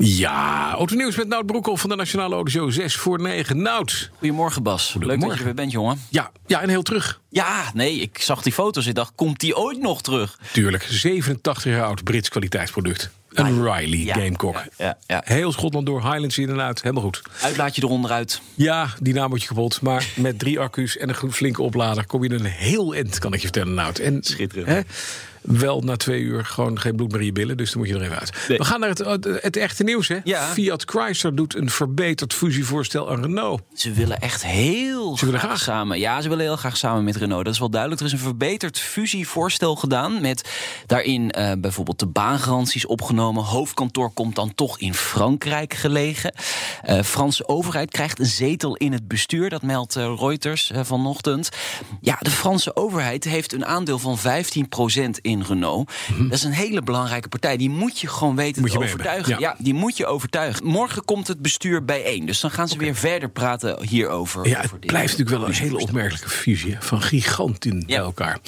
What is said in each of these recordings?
Ja, autonieuws met Nout Broekhoff van de Nationale Autoshow 6 voor 9. Nout. Goedemorgen Bas. Leuk dat je er weer bent, jongen. Ja, ja, en heel terug. Ja, nee, ik zag die foto's. Ik dacht, komt die ooit nog terug? Tuurlijk, 87 jaar oud Brits kwaliteitsproduct. Een Riley ja, Gamecock. ja, ja, ja. Heel Schotland door, Highlands in en uit. Helemaal goed. Uitlaatje eronder uit. Ja, die naam wordt je kapot. Maar met drie accu's en een goed flinke oplader... kom je een heel eind, kan ik je vertellen, Nout. En, Schitterend. Hè, wel na twee uur gewoon geen bloed meer in je billen. Dus dan moet je er even uit. Nee. We gaan naar het, het echte nieuws. Hè? Ja. Fiat Chrysler doet een verbeterd fusievoorstel aan Renault. Ze willen echt heel Ze graag, graag. samen. Ja, ze willen heel graag samen met Renault. Dat is wel duidelijk. Er is een verbeterd fusievoorstel gedaan. Met daarin eh, bijvoorbeeld de baangaranties opgenomen. Hoofdkantoor komt dan toch in Frankrijk gelegen. Eh Franse overheid krijgt een zetel in het bestuur. Dat meldt eh, Reuters vanochtend. Ja, de Franse overheid heeft een aandeel van 15% in Renault. Dat is een hele belangrijke partij. Die moet je gewoon weten Moet te overtuigen. Ja. Ja, die moet je overtuigen. Morgen komt het bestuur bijeen. Dus dan gaan ze weer verder praten hierover. Ja, over het blijft natuurlijk wel een hele opmerkelijke fusie van giganten bij elkaar.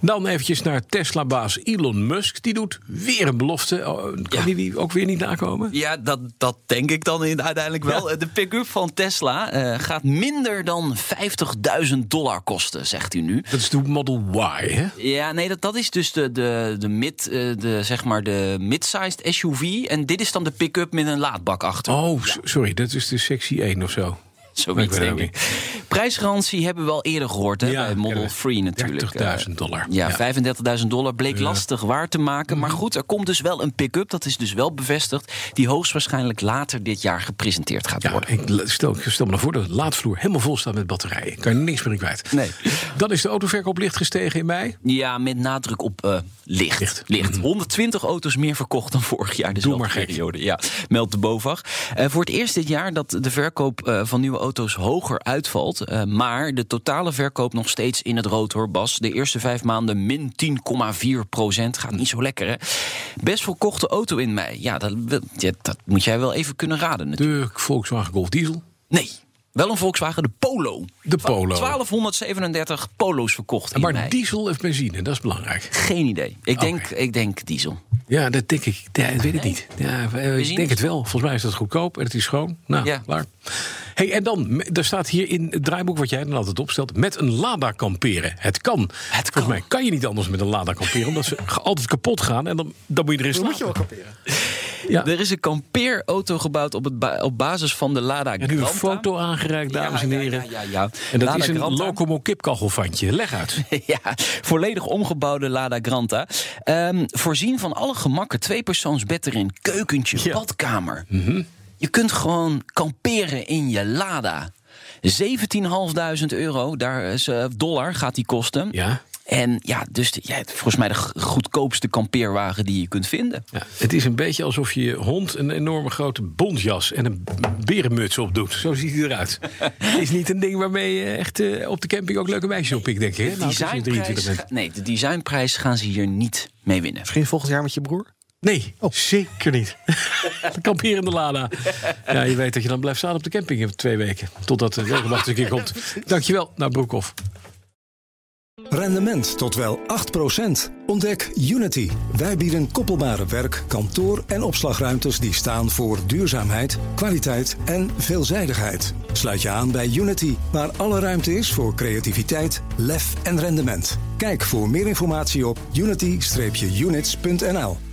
Dan eventjes naar Tesla-baas Elon Musk. Die doet weer een belofte. Oh, Kan Ja. die die ook weer niet nakomen? Ja, dat, dat denk ik dan in- uiteindelijk wel. De pick-up van Tesla eh, gaat minder dan 50.000 dollar kosten, zegt hij nu. Dat is de Model Y, hè? Ja, nee, dat, dat is dus de, de, de, mid, eh, de, zeg maar de mid-sized SUV. En dit is dan de pick-up met een laadbak achter. Oh, sorry, dat is de sectie 1 of zo. Zoiets, weet denk het ik. Prijsgarantie hebben we al eerder gehoord, hè, Ja, bij Model kennen we. 3 natuurlijk. 30.000 dollar. Ja, Ja. 35.000 dollar bleek lastig waar te maken. Maar goed, er komt dus wel een pick-up, dat is dus wel bevestigd... die hoogstwaarschijnlijk later dit jaar gepresenteerd gaat Ja, worden. ik stel, ik stel me nou voor dat de laadvloer helemaal vol staat met batterijen. Kan je niks meer in kwijt. Nee. Dan is de autoverkoop licht gestegen in mei. Ja, met nadruk op eh, licht. Licht. licht. Mhm. 120 auto's meer verkocht dan vorig jaar. Doe Dezelfde maar gek. periode. Ja, meldt de BOVAG. Eh, voor het eerst dit jaar dat de verkoop eh, van nieuwe auto's hoger uitvalt. Eh, maar de totale verkoop nog steeds in het rood hoor, Bas. De eerste vijf maanden min 10,4 procent. Gaat niet zo lekker hè. Best verkochte auto in mei. Ja dat, dat moet jij wel even kunnen raden natuurlijk. De Volkswagen Golf Diesel. Nee, wel een Volkswagen, de Polo. De Polo. 1237 Polo's verkocht in Maar mei. diesel of benzine, dat is belangrijk. Geen idee. Ik denk, ik denk diesel. Ja, dat denk ik. Ja, ik weet het niet. Ja, eh, ik denk het wel. Volgens mij is dat goedkoop en het is schoon. Nou, Ja. klaar. Hey, en dan, er staat hier in het draaiboek wat jij dan altijd opstelt... met een Lada kamperen. Het kan. Het Volgens kan. mij kan je niet anders met een Lada kamperen... omdat ze altijd kapot gaan en dan, dan moet je erin slapen. moet je wel kamperen. Ja. Er is een kampeerauto gebouwd op, het ba- op basis van de Lada En nu een Granta. foto aangereikt, dames en Ja, ja, heren. Ja, ja, ja. En dat Lada is een Granta. Locomo kipkachelvandje. Leg uit. Ja, volledig omgebouwde Lada Granta. Ehm, voorzien van alle gemakken. Tweepersoonsbed erin, keukentje, Ja. badkamer. Mhm. Je kunt gewoon kamperen in je Lada. 17.500 euro, daar is, eh, dollar gaat die kosten. Ja. En ja, dus de- ja, volgens mij de goedkoopste kampeerwagen die je kunt vinden. Ja, het is een beetje alsof je je hond een enorme grote bontjas en een berenmuts opdoet. Zo ziet hij eruit. Het is niet een ding waarmee je echt eh, op de camping ook leuke meisjes op ik denk ik. Hè? Nou, als je 23 Designprijs, nee, de designprijs gaan ze hier niet mee winnen. Misschien volgend jaar met je broer? Nee, zeker niet. de kamperende Lada. Ja, je weet dat je dan blijft staan op de camping in twee weken. Totdat de regenwacht een keer komt. Dankjewel, naar Broekhoff. Rendement tot wel 8%. Ontdek Unity. Wij bieden koppelbare werk, kantoor en opslagruimtes die staan voor duurzaamheid, kwaliteit en veelzijdigheid. Sluit je aan bij Unity, waar alle ruimte is voor creativiteit, lef en rendement. Kijk voor meer informatie op unity-units.nl.